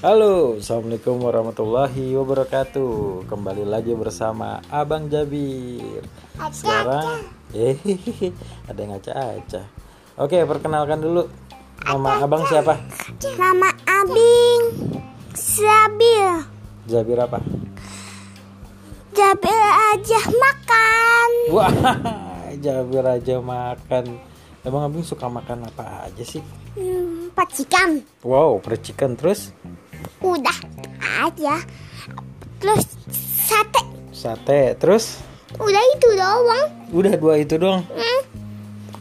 Halo, assalamualaikum warahmatullahi wabarakatuh. Kembali lagi bersama Abang Jabir. Sekarang, eh, ada yang aca-aca. Oke, perkenalkan dulu. Nama abang siapa? Nama Abing Sabil Jabir apa? Jabil aja makan Wah, Jabir aja makan. Emang abang suka makan apa aja sih? hmm, Pacikan Wow, percikan terus Udah aja Terus sate sate terus Udah itu doang udah dua itu doang. hmm.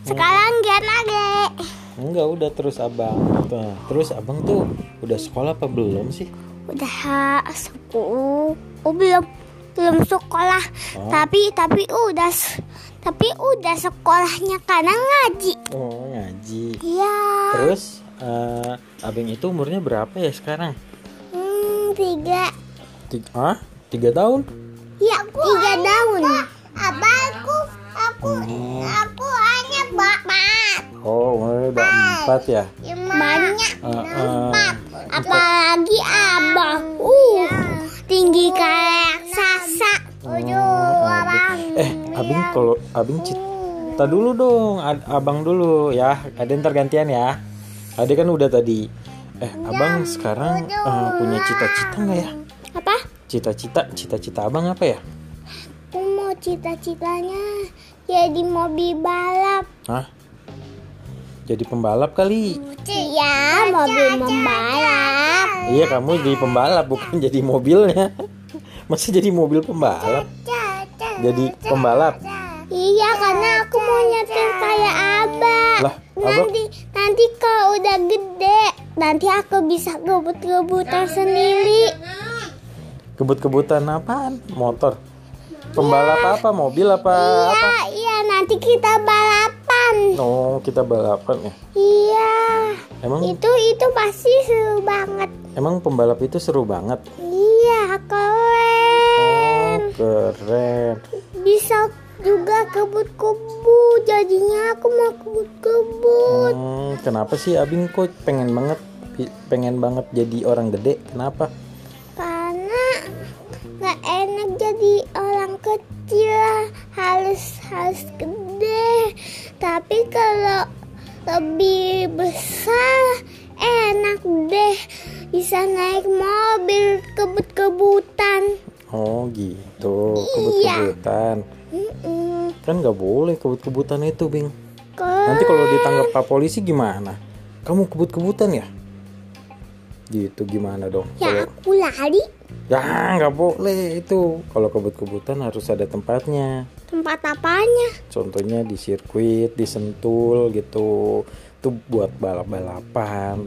Sekarang gian lagi Enggak, udah terus abang. Tuh, terus abang tuh udah sekolah apa belum sih? Udah sekolah Oh belum Belum sekolah Oh. Tapi tapi udah Tapi udah sekolahnya karena ngaji Oh, ngaji. Iya Terus eh abang itu umurnya berapa ya sekarang? Hmm tiga Tiga, ah, tiga tahun? Ya, tiga daun. Abangku, aku, Hmm. aku hanya bapak. Oh, umurnya udah empat ya? Banyak. Eh, eh, Apalagi abang. Eh, abang kalau abang cita dulu dong, Ad- abang dulu ya. Ada ntar gantian ya. Ada kan udah tadi. Eh, abang sekarang eh, punya cita-cita nggak ya? Apa? Cita-cita, cita-cita abang apa ya? Aku mau cita-citanya jadi mobil balap. Hah? Jadi pembalap kali. Iya, mobil membalap. Iya kamu jadi pembalap bukan jadi mobilnya. Masa jadi mobil pembalap? Jadi pembalap. Iya, karena aku mau nyetir kayak abang. Lah, Nanti nanti kalau udah gede, nanti aku bisa ngebut-ngebutan sendiri. kebut-kebutan apaan? Motor. Pembalap apa? Mobil apa? apa? Iya, iya nanti kita balapan. Oh, kita balapan ya. Iya. Emang Itu itu pasti seru banget. emang pembalap itu seru banget. Iya, Oh, keren. Bisa juga kebut-kebut. Jadinya aku mau kebut-kebut. Hmm, kenapa sih Abing kok pengen banget pengen banget jadi orang gede? Kenapa? Karena nggak enak jadi orang kecil harus harus gede. Tapi kalau lebih besar enak deh bisa naik mobil kebut-kebutan. Oh, gitu. Iya. Kebut-kebutan. Mm-mm. Kan nggak boleh kebut-kebutan itu, Bing. Ke- Nanti kalau ditangkap pak polisi gimana? Kamu kebut-kebutan ya? Gitu gimana dong? ya Kalau aku lari ya nggak boleh itu. Kalau kebut-kebutan harus ada tempatnya. tempat apanya? Contohnya di sirkuit, di sentul gitu. Itu buat balap-balapan.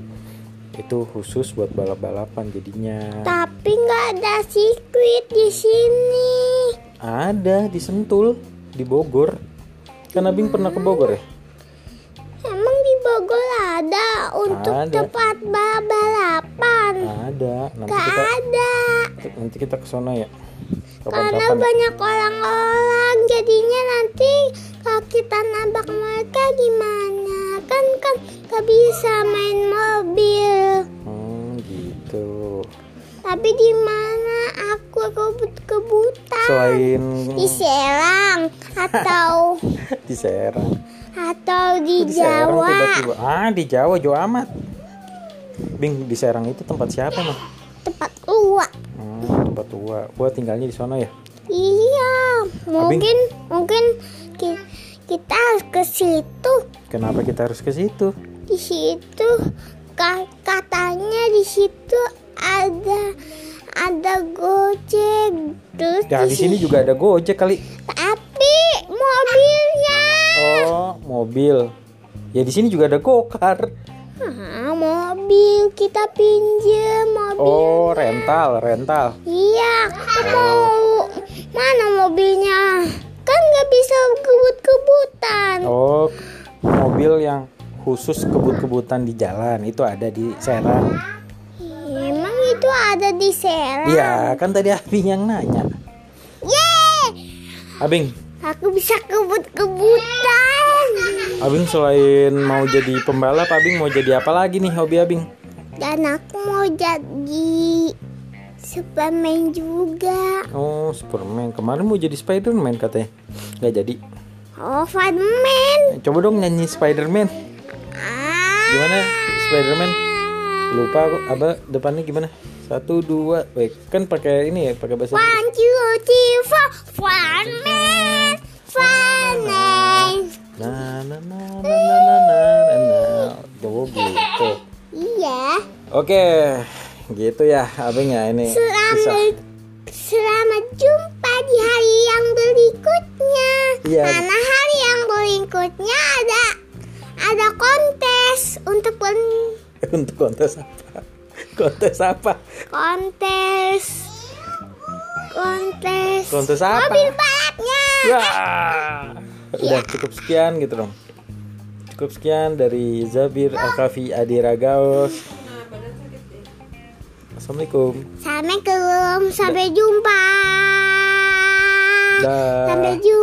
Itu khusus buat balap-balapan jadinya. Tapi nggak ada sirkuit di sini. Ada di Sentul, di Bogor. Kan Abing pernah ke Bogor ya? Emang di Bogor ada untuk Ada. tempat balap-balapan? Ada. Nanti Gak kita ada. nanti kita ke sana ya. Karena Kapan-kapan. ya? banyak orang-orang jadinya nanti kalau kita nabrak mereka gimana? Kan kan gak bisa main mobil. Tapi di mana aku kebut-kebutan? Selain Di Serang atau di Serang. atau di di Serang Jawa? tiba-tiba? Ah, di Jawa jauh amat. Bing, di Serang itu tempat siapa mah? Tempat tua. Hmm, tempat tua. Gua tinggalnya di sana ya. Iya, mungkin mungkin ki- kita harus ke situ. Kenapa kita harus ke situ? Di situ ka- katanya di situ ada ada gojek. Terus Ya di sini juga ada Gojek kali. tapi mobilnya Oh, mobil. Ya di sini juga ada gokar. ah, mobil kita pinjam mobil. Oh, rental, rental. Iya, aku mau mana mobilnya? Kan nggak bisa kebut-kebutan. Oh, mobil yang khusus kebut-kebutan di jalan itu ada di Serang. Ada di Serang? Iya, kan tadi Abing yang nanya. Yeay! Abing, Aku bisa kebut-kebutan. Abing selain mau jadi pembalap, Abing mau jadi apa lagi nih hobi Abing? Dan aku mau jadi Superman juga. Oh, Superman. Kemarin mau jadi Spiderman katanya. Nggak jadi. Oh, Spiderman. Coba dong nyanyi Spiderman. Ah. Gimana Spiderman? Lupa aku. Apa depannya gimana? Satu dua. Wait, kan pakai ini ya, pakai bahasa. One, two, three, four. Spiderman. Spiderman. Nah, nah, nah, nah, nah, nah, nah, nah. Oh, gitu. Iya. Oke, gitu ya, abang ya ini. Selamat Selamat jumpa di hari yang berikutnya. Iya. Karena hari yang berikutnya ada ada kontes untuk pen, Untuk kontes apa? Kontes apa? kontes kontes Kontes apa? mobil balapnya. Wah. Udah cukup sekian gitu dong. Cukup sekian dari Zabir Akafi Adiragaos. Assalamualaikum. Assalamualaikum, sampai jumpa. Dah. Sampai jumpa.